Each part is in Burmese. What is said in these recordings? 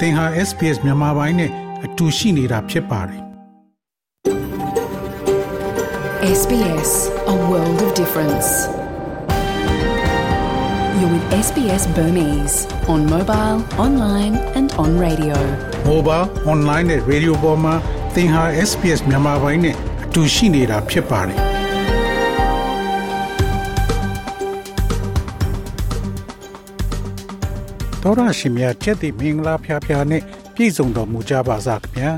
သင်ဟာ SPS မြန်မာပိုင်းနဲ့အတူရှိနေတာဖြစ်ပါတယ် SBS A world of difference You're with SBS Burmese on mobile, online and on radio mobile online နဲ့ radio ပေါ်မှာသင်ဟာ SPS မြန်မာပိုင်းနဲ့အတူရှိနေတာဖြစ်ပါတယ် တော်ရရှိမြတ်ချက်တိမင်္ဂလာဖျားဖျားနဲ့ပြည့်စုံတော်မူကြပါစားခင်ဗျာ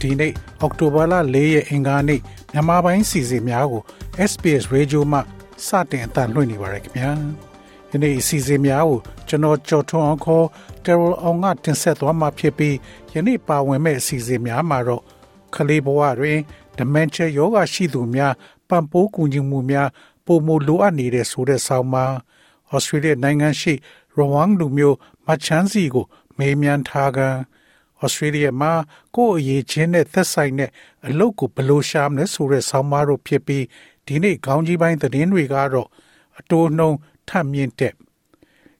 ဒီနေ့အောက်တိုဘာလ၄ရက်အင်္ဂါနေ့မြန်မာပိုင်းစီစဉ်များကို SPS Radio မှစတင်အသံလွှင့်နေပါရခင်ဗျာဒီနေ့စီစဉ်များကိုကျွန်တော်ကြော်ထွန်းအောင်ခေါ် Terrell အောင်ကတင်ဆက်သွားမှာဖြစ်ပြီးယနေ့ပါဝင်မဲ့အစီအစဉ်များမှာတော့ခလေးဘဝတွင် dementia ယောဂရှိသူများပံ့ပိုးကူညီမှုများပုံမလိုအပ်နေတဲ့ဆိုတဲ့ဆောင်းပါဩစတြေးလျနိုင်ငံရှိ ရဝမ်လူမျိုးမချန်းစီကို မေးမြန်းထားကဩစတြေးလျမှာကိုယ့်အရေးချင်းနဲ့သက်ဆိုင်တဲ့အလုပ်ကိုဘယ်လိုရှာမလဲဆိုတဲ့ဆောင်းပါးတို့ဖြစ်ပြီးဒီနေ့ခေါင်းကြီးပိုင်းသတင်းတွေကတော့အတိုးနှုံထပ်မြင့်တဲ့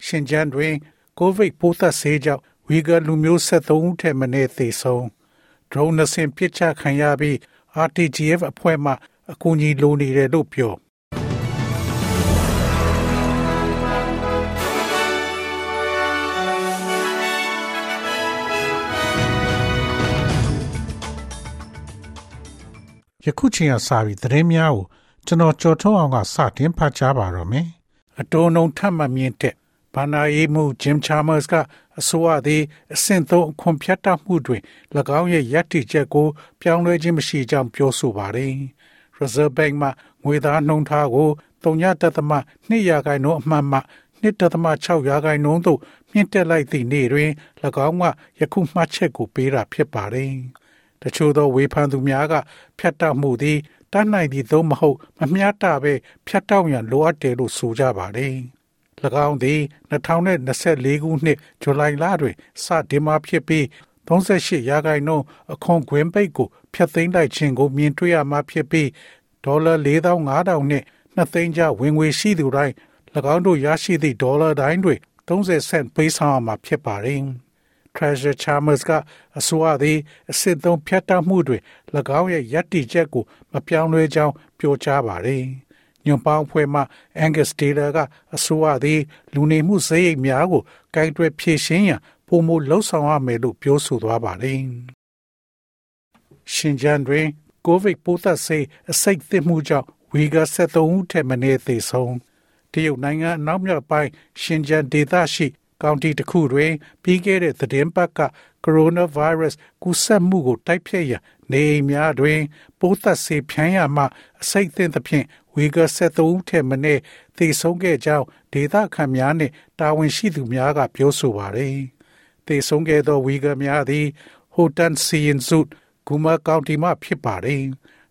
ရှင်ကျန်းတွင်ကိုဗစ်ပိုးသက်ဆေးကြောင့်ဝီဂါလူမျိုး73ဦးထက်မနည်းသေဆုံး drone နှစင်ပစ်ချခံရပြီး RTGF အဖွဲ့မှအကူအညီလိုနေတယ်လို့ပြော ယခုချိန်ကစပြီးသတင်းများကိုကျွန်တော်ကြော်ထုတ်အောင်ကစတင်ဖတ်ကြားပါတော့မယ်။အတိုးနှုံထပ်မမြင့်တဲ့ဘာနာရေးမှုဂျင်ချာမတ်စ်ကအဆိုအသည်အဆင့်သုံးအခွန်ဖြတ်တမှုတွင်၎င်းရဲ့ရည်တည်ချက်ကိုပြောင်းလဲခြင်းမရှိကြောင်းပြောဆိုပါတယ်။ Reserve Bank မှငွေသားနှုန်းထားကို3.2ရာခိုင်နှုန်းအမှတ်မှ1.6ရာခိုင်နှုန်းသို့မြင့်တက်လိုက်သည့်နေ့တွင်၎င်းကယခုမှတ်ချက်ကိုပေးတာဖြစ်ပါတယ်။ တချို့သောဝေဖန်သူများကဖြတ်တောက်မှုသည်တတ်နိုင်သည့်သို့မဟုတ်မမျှတဘဲဖြတ်တောက်ရန်လိုအပ်တယ်လို့ဆိုကြပါတယ်။၎င်းသည်2024ခုနှစ်ဇူလိုင်လတွင်စတင်မှဖြစ်ပြီး38ရာခိုင်နှုန်းအခွန်ခွင့်ပိတ်ကိုဖျက်သိမ်းလိုက်ခြင်းကိုမြင်တွေ့ရမှာဖြစ်ပြီးဒေါ်လာ4500နှင့်2သိန်းကျပ်ဝင်ငွေရှိသူတိုင်း၎င်းတို့ရရှိသည့်ဒေါ်လာတိုင်းတွေ30 cent ပေးဆောင်ရမှာဖြစ်ပါတယ်။ Treasure Chalmers ကအဆိုအသည်အစစ်သုံးဖြတ်တောက်မှုတွေ၎င်းရဲ့ယက်တီချက်ကိုမပြောင်းလဲကြောင်းပြောကြားပါတယ်။ညွန်ပေါင်းဖွဲ့မှ Angus Taylor ကအဆိုအသည်လူနေမှုစရိတ်များကိုကင်တွယ်ဖြည့်ရှင်းရန်ပုံမလှုပ်ဆောင်ရမယ်လို့ပြောဆိုသွားပါတယ်။ရှင်ကျန်းတွင်ကိုဗစ်ပိုးသက်ဆေးအစိတ်သစ်မှုကြောင့်ဝီဂါ73ဦးထက်မနည်းသေဆုံးတရုတ်နိုင်ငံအနောက်မြောက်ပိုင်းရှင်ကျန်းဒေသရှိ ကောင်တီတစ်ခုတွင်ပြီးခဲ့တဲ့သတင်းပတ်ကကိုရိုနာဗိုင်းရပ်စ်ကူးစက်မှုကိုတိုက်ဖျက်ရန်နေအိမ်များတွင် ပိုးသက်ဆေးဖြန်းရမှအစိတ်သင့်သဖြင့်ဝီဂါ73ဦးထက်မနည်းသေဆုံးခဲ့ကြောင်းဒေသခံများနှင့်တာဝန်ရှိသူများကပြောဆိုပါရယ်သေဆုံးခဲ့သောဝီဂါများသည်ဟိုတန်စီယန်ဇုတ်ဂူမာကောင်တီမှဖြစ်ပါရယ်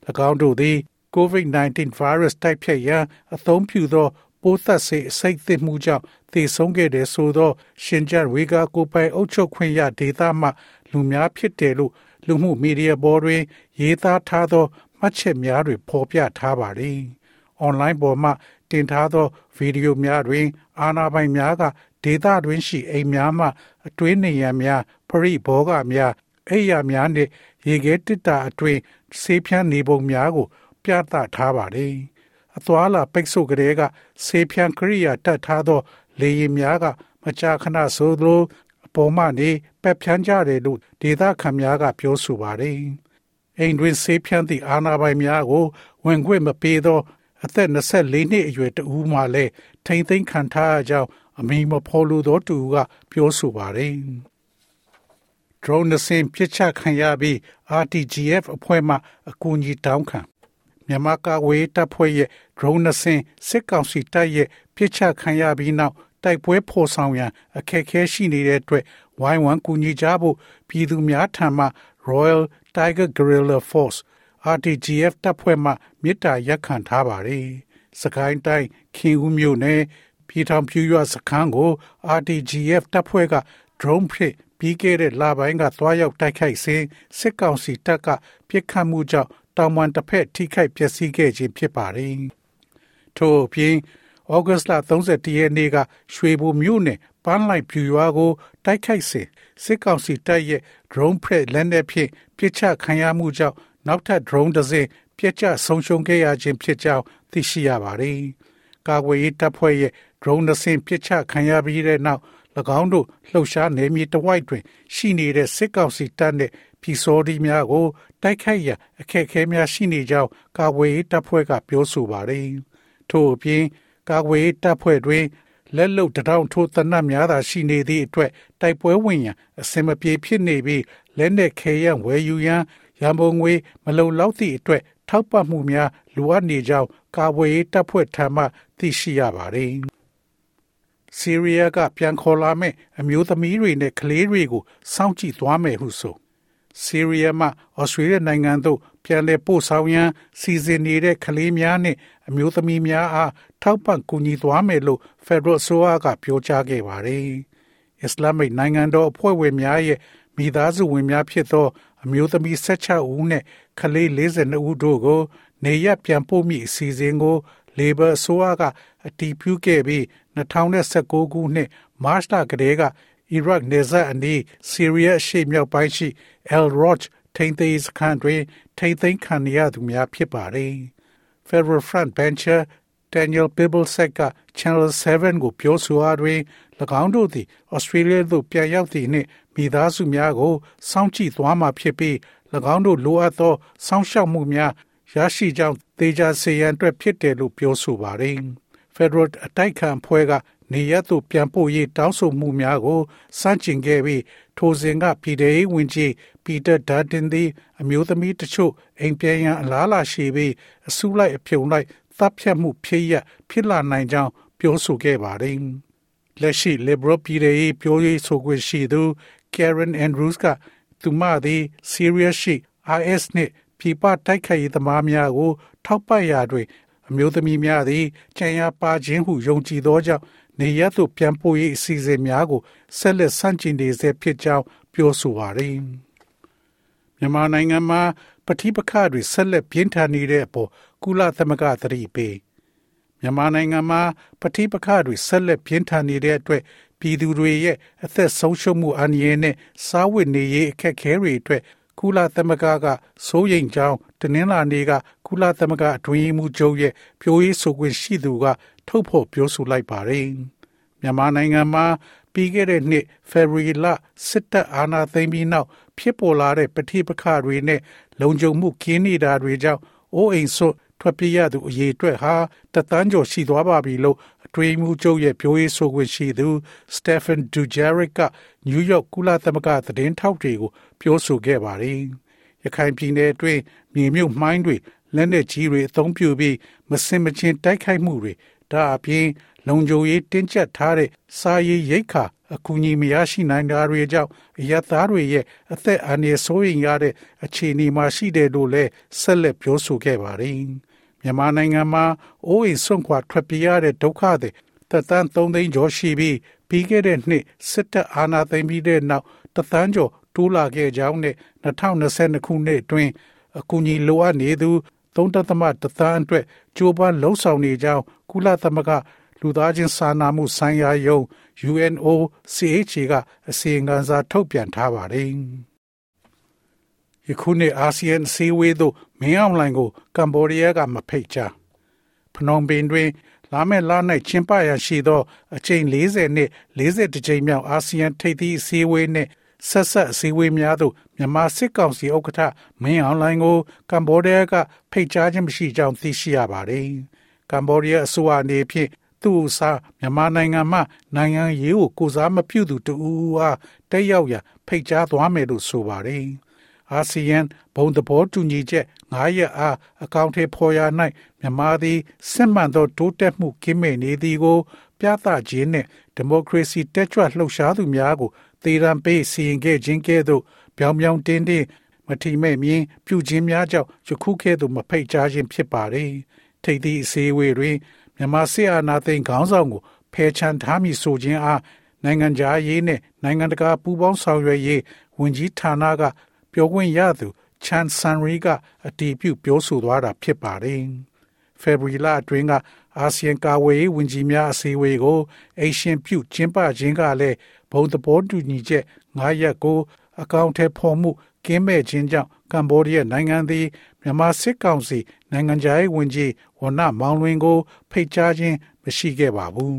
၎င်းတို့သည် COVID-19 virus တိုက်ဖျက်ရန်အသုံးပြုသော ပိုးသက်ဆေးအစိတ်သစ်မှုကြောင့်သေဆုံးခဲ့တဲ့ဆိုသော ရှင်ကျန်ဝေဂါကိုပိုင်အုပ်ချုပ်ခွင့်ရဒေသမှ လူများဖြစ်တယ်လို့လူမှုမီဒီယာပေါ်တွင် ရေးသားထားသောမှတ်ချက်များတွင်ဖော်ပြထားပါသည်။ online ပေါ်မှတင်ထားသောဗီဒီယိုများတွင် အာဏာပိုင်များကဒေသတွင်ရှိအိမ်များမှအတွင်းနေရန်များပရိဘောဂများအိယာများနှင့်ရေခဲတစ်တာအတွင်းဆေးဖြန်းနေပုံများကို ပြသထားပါသည်။ အသွာလာပိတ်ဆို့ကလေးကဆေးဖြန်းကရိယာတတ်ထားသော လေယာဉ်များကမကြာခဏဆိုသလိုအပေါ်မှနေပက်ဖြန်းကြတယ်လို့ဒေသခံများကပြောဆိုပါတယ်။အိမ်တွင်ဆေးဖြန်းသည့်အာဏာပိုင်များကို ဝင်ခွင့်မပေးသော အသက်24နှစ်အရွယ်တဦးမှလည်းထိမ့်သိမ်းခံထားရကြောင်းအမိမဖော်လိုသောတူကပြောဆိုပါတယ်။ drone နှစင်ပြစ်ချခံရပြီး RTGF အဖွဲ့မှအကူအညီတောင်းခံ မြန်မာကဝေးတပ်ဖွဲ့ရဲ့ drone နှစင်စစ်ကောင်စီတပ်ရဲ့ပြစ်ချခံရပြီးနောက်တိုက်ပွဲဖော်ဆောင်ရန်အခက်အခဲရှိနေတဲ့အတွက်ဝိုင်းဝန်းကူညီကြဖို့ပြည်သူများထံမှ Royal Tiger Guerrilla Force RTGF တပ်ဖွဲ့မှမေတ္တာရက်ခံထားပါတယ်။စကိုင်းတိုင်းခင်ဦးမြို့နယ်ပြည်ထောင်ပြူရွစခန်းကို RTGF တပ်ဖွဲ့က drone ဖြင့်ပြီးခဲ့တဲ့လပိုင်းကသွားရောက်တိုက်ခိုက်စဉ်စစ်ကောင်စီတပ်ကပြစ်ခတ်မှုကြောင့် တောင်ပန်တစ်ဖက်ထိခိုက်ပျက်စီးခဲ့ခြင်းဖြစ်ပါတယ်။ထို့အပြင်ဩဂတ်လ31ရက်နေ့ကရွှေဘိုမြို့နယ်ပန်းလိုက်ပြူရွာကို တိုက်ခိုက်စဉ်စစ်ကောင်စီတပ်ရဲ့ drone ဖက်လက်နက်ဖြင့်ပစ်ချခံရမှုကြောင့်နောက်ထပ် drone တစ်စင်းပြစ်ကျဆုံးရှုံးခဲ့ရခြင်းဖြစ်ကြောင်းသိရှိရပါတယ်။ကာကွယ်ရေးတပ်ဖွဲ့ရဲ့ drone တစ်စင်းပစ်ချခံရပြီးတဲ့နောက်၎င်းတို့လှုပ်ရှားနေမြေတဝိုက်တွင် ရှိနေတဲ့စစ်ကောင်စီတပ်နှင့် ပြည်စောဒီများကို တိုက်ခိုက်ရန်အခက်အခဲများရှိနေကြောင်းကာကွယ်ရေးတပ်ဖွဲ့ကပြောဆိုပါတယ်။ထို့အပြင်ကာကွယ်ရေးတပ်ဖွဲ့တွင်လက်လုံတထောင်ထိုးတနတ်များသာရှိနေသည့်အတွက်တိုက်ပွဲဝင်ရန်အစင်မပြေဖြစ်နေပြီးလက်နက်ခဲယံဝယ်ယူရန်ရန်ပုံငွေမလုံလောက်သည့်အတွက်ထောက်ပံ့မှုများလိုအပ်နေကြောင်းကာဝေးတပ်ဖွဲ့ထံမှသိရှိရပါတယ်။ဆီးရီးယားကပြန်ခေါ်လာမဲ့အမျိုးသမီးတွေနဲ့ကလေးတွေကိုစောင့်ကြည့်သွားမယ်ဟုဆို ဆီးရီးယားမှဩစတြေးလျနိုင်ငံသို့ပြန်လည်ပို့ဆောင်ရန်စီစဉ်နေတဲ့ကလေးများနှင့်အမျိုးသမီးများအားထောက်ပံ့ကူညီသွားမယ်လို့ဖက်ဒရယ်ဆိုအားကပြောကြားခဲ့ပါတယ်။အစ္စလာမစ်နိုင်ငံတော်အဖွဲ့ဝင်များရဲ့မိသားစုဝင်များဖြစ်သော အမျိုးသမီး16ဦးနဲ့ကလေး42ဦးတို့ကို နေရပြန်ပို့မိအစီအစဉ်ကို Labor အစိုးရကအတည်ပြုခဲ့ပြီး2019ခုနှစ်မတ်လကတည်းက အီရတ်နေဇတ်အနီးဆီးရီးယားရှေ့မြောက်ပိုင်းရှိ El Roch ထိန်းသိမ်းစခန်းတွင်ထိန်းသိမ်းခံရသူများဖြစ်ပါတယ်။ Federal Front Bencher Daniel Bibblesek က Channel 7ကိုပြောဆိုအားတွင်၎င်းတို့သည် Australia သို့ပြန်ရောက်သည့်နှင့်မိသားစုများကိုစောင့်ကြည့်သွားမှာဖြစ်ပြီး၎င်းတို့လိုအပ်သောစောင့်ရှောက်မှုများရရှိကြောင်းသေချာစေရန်အတွက်ဖြစ်တယ်လို့ပြောဆိုပါတယ်။ Federal အတိုက်ခံဖွဲ့က နေရသို့ပြန်ပို့ရေးတောင်းဆိုမှုများကိုစန့်ကျင်ခဲ့ပြီးထိုစဉ်ကပြည်ထောင်ဝင်ကြီးပီတာဒါတင်သည်အမျိုးသမီးတချို့အိမ်ပြန်ရန်အလားလာရှိပြီးအစုလိုက်အပြုံလိုက်သတ်ဖြတ်မှုဖြစ်ရဖြစ်လာနိုင်ကြောင်းပြောဆိုခဲ့ပါတယ်။လက်ရှိ Liberal ပြည်ထောင်ပြောရေးဆိုခွင့်ရှိသူ Karen Andrews ကသူမသည် Syria ရှိ IS နှင့်ပြည်ပတိုက်ခိုက်ရေးသမားများကို ထောက်ပံ့ရာတွင်အမျိုးသမီးများသည်ကြံရပါခြင်းဟုယုံကြည်သောကြောင့် နေရသို့ပြန်ပို့ရေးအစီအစဉ်များကိုဆက်လက်ဆန့်ကျင်နေဆဲဖြစ်ကြောင်းပြောဆိုပါရယ်မြန်မာနိုင်ငံမှာပဋိပက္ခတွေဆက်လက်ပြင်းထန်နေတဲ့အပေါ်ကုလသမဂ္ဂသတိပေးမြန်မာနိုင်ငံမှာပဋိပက္ခတွေဆက်လက်ပြင်းထန်နေတဲ့အတွက်ပြည်သူတွေရဲ့အသက်ဆုံးရှုံးမှုအန္တရာယ်နဲ့စားဝတ်နေရေးအခက်အခဲတွေအတွက် ကုလသမဂ္ဂကစိုးရိမ်ကြောင်းတနင်္လာနေ့ကကုလသမဂ္ဂအတွင်းမှုချုပ်ရဲ့ပြောရေးဆိုခွင့်ရှိသူက ထုတ်ဖော်ပြောဆိုလိုက်ပါတယ်။မြန်မာနိုင်ငံမှာပြီးခဲ့တဲ့နှစ်ဖေဖော်ဝါရီလစစ်တပ်အာဏာသိမ်းပြီးနောက်ဖြစ်ပေါ်လာတဲ့ပဋိပက္ခတွေနဲ့လုံခြုံမှုကင်းနေတာတွေကြောင့်အိုးအိမ်ဆွ ထွက်ပြေးရသူအရေးအတွက်ဟာတသန်းကျော်ရှိသွားပါပြီလို့အတွင်းမှုချုပ်ရဲ့ပြောရေးဆိုခွင့်ရှိသူစတေဖန်ဒူဂျာရစ်ကနယူးယောက်ကုလသမဂ္ဂသတင်းထောက်တွေကိုပြောဆိုခဲ့ပါတယ်။ရခိုင်ပြည်နယ်အတွင်းမြေမြုပ်မှိုင်းတွေလက်နက်ကြီးတွေအသုံးပြုပြီးမစင်မချင်းတိုက်ခိုက်မှုတွေဒါအပြင်လုံခြုံရေးတင်းကျပ်ထားတဲ့စာရေးရိတ်ခါအကူအညီမရရှိနိုင်တာတွေကြောင့်အရသားတွေရဲ့အသက်အန္တရာယ်ဆိုးရင်ရတဲ့အခြေအနေမှာရှိတယ်လို့လည်းဆက်လက်ပြောဆိုခဲ့ပါတယ်။ မြန်မာနိုင်ငံမှာအိုးအိမ်ဆွန့်ခွာထွက်ပြေးရတဲ့ဒုက္ခတွေတသန်း3သိန်းကျော်ရှိပြီးပြီးခဲ့တဲ့နှစ်စစ်တပ်အာဏာသိမ်းပြီးတဲ့နောက်တသန်းကျော်တိုးလာခဲ့ကြောင်းနဲ့2022ခုနှစ်အတွင်းအကူအညီလိုအပ်နေသူ3.3သန်းအတွက်ကြိုးပမ်းလှုံ့ဆော်နေကြောင်းကုလသမဂ္ဂလူသားချင်းစာနာမှုဆိုင်ရာယုံ UNOCHA ကအစီရင်ခံစာထုတ်ပြန်ထားပါတယ်။ ယခုနှစ်အာဆီယံစီဝေးသို့မင်းအောင်လှိုင်ကိုကမ္ဘောဒီးယားကမဖိတ်ကြားဖနွန်ပင်တွင် လာမယ့်လ၌ကျင်းပရရှိသောအကြိမ်40နှစ်40ကြိမ်မြောက်အာဆီယံထိပ်သီးအစည်းအဝေးနှင့်ဆက်ဆက်အစည်းအဝေးများသို့မြန်မာစစ်ကောင်စီဥက္ကဋ္ဌမင်းအောင်လှိုင်ကိုကမ္ဘောဒီးယားကဖိတ်ကြားခြင်းမရှိကြောင်းသိရှိရပါတယ်။ကမ္ဘောဒီးယားအစိုးရအနေဖြင့်သူ့အစားမြန်မာနိုင်ငံမှနိုင်ငံရေးကိုကိုစားမပြုသူတူအားတက်ရောက်ရာဖိတ်ကြားသွားမယ်လို့ဆိုပါတယ်။ အာဆီယံဘုံသဘောတူညီချက်9ရက်အားအကောင့်ထဲပေါ်ရ၌မြန်မာသည်စစ်မှန်သောတိုးတက်မှုကင်းမဲ့နေသည်ကို ပြသခြင်းနှင့်ဒီမိုကရေစီတက်ကြွလှုပ်ရှားသူများကိုသေရန်ပေးစီရင်ခဲ့ခြင်းကဲ့သို့ပြောင်ပြောင်တင်းတင်းမထီမဲ့မြင်ပြုခြင်းများကြောင့်ယခုကဲ့သို့မဖိတ်ကြားခြင်းဖြစ်ပါတယ်။ထိပ်သီးအစည်းအဝေးတွင်မြန်မာစစ်အာဏာသိမ်းခေါင်းဆောင်ကိုဖယ်ချန်ထားမည်ဆိုခြင်းအားနိုင်ငံခြားရေးနဲ့နိုင်ငံတကာပူးပေါင်းဆောင်ရွက်ရေးဝန်ကြီးဌာနက ပြောခွင့်ရသူချန်ဆန်ရီကအတည်ပြုပြောဆိုသွားတာဖြစ်ပါတယ်။ဖေဗရီလအတွင်းကအာဆီယံကာဝေးဝန်ကြီးများအစည်းအဝေးကိုအေရှင်ပြုကျင်းပခြင်းကလည်းဘုံသဘောတူညီချက်9ရက်ကို အကောင့်ထဲဖော်မှုကင်းမဲ့ခြင်းကြောင့်ကမ္ဘောဒီးယားနိုင်ငံသည်မြန်မာစစ်ကောင်စီနိုင်ငံခြားရေးဝန်ကြီးဝနမောင်လွင်ကို ဖိတ်ကြားခြင်းမရှိခဲ့ပါဘူး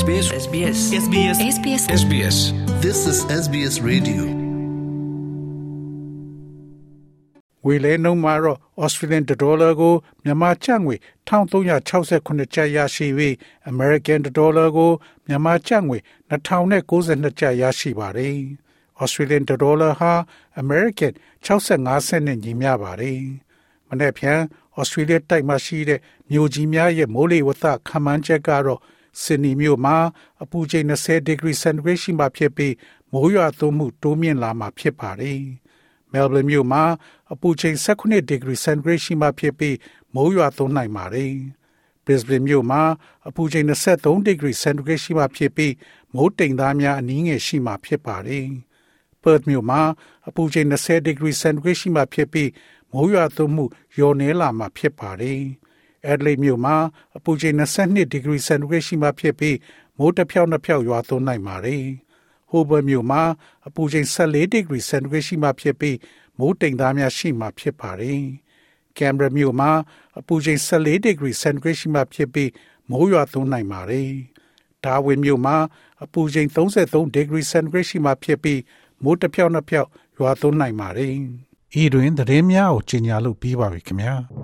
SBS SBS SBS SBS SBS This is SBS Radio. ဝေလဲနှုန်းမှာတော့ Australian dollar ကိုမြန်မာကျပ်ငွေ1368ကျပ်ရရှိပြီး American dollar ကိုမြန်မာကျပ်ငွေ2092ကျပ်ရရှိပါတယ်။ Australian dollar ဟာ American 65စက်နဲ့ညီမျှပါတယ်။မနေ့ဖြန် Australia တိုက်မှာရှိတဲ့မြို့ကြီးများရဲ့မိုးလေဝသခန့်မှန်းချက်ကတော့ဆင်နီမြို့မှာအပူချိန်20 degree centigrade ရှိမှဖြစ်ပြီးမိုးရွာသွန်းမှုတိုးမြင့်လာမှာဖြစ်ပါတယ်။ Melbourne မြို့မှာအပူချိန်18 degree centigrade ရှိမှဖြစ်ပြီးမိုးရွာသွန်းနိုင်ပါတယ်။ Brisbane မြို့မှာအပူချိန်23 degree centigrade ရှိမှဖြစ်ပြီးမိုးတိမ်သားများအနည်းငယ်ရှိမှဖြစ်ပါတယ်။ Perth မြို့မှာအပူချိန်20 degree centigrade ရှိမှဖြစ်ပြီးမိုးရွာသွန်းမှုလျော့နည်းလာမှာဖြစ်ပါတယ်။ Adelaide မြို့မှာအပူချိန်22 degree centigrade ရှိမှဖြစ်ပြီးမိုးတစ်ဖြောက်နှစ်ဖြောက်ရွာသွန်းနိုင်ပါတယ်။ Hobart မြို့မှာအပူချိန်14 degree centigrade ရှိမှဖြစ်ပြီးမိုးတိမ်သားများရှိမှဖြစ်ပါတယ်။ Canberra မြို့မှာအပူချိန်14 degree centigrade ရှိမှဖြစ်ပြီးမိုးရွာသွန်းနိုင်ပါတယ်။ Darwin မြို့မှာအပူချိန်33 degree centigrade ရှိမှဖြစ်ပြီးမိုးတစ်ဖြောက်နှစ်ဖြောက်ရွာသွန်းနိုင်ပါတယ်။ဤတွင်သတင်းများကိုကြီးညာလို့ပြီးပါပြီခင်ဗျာ။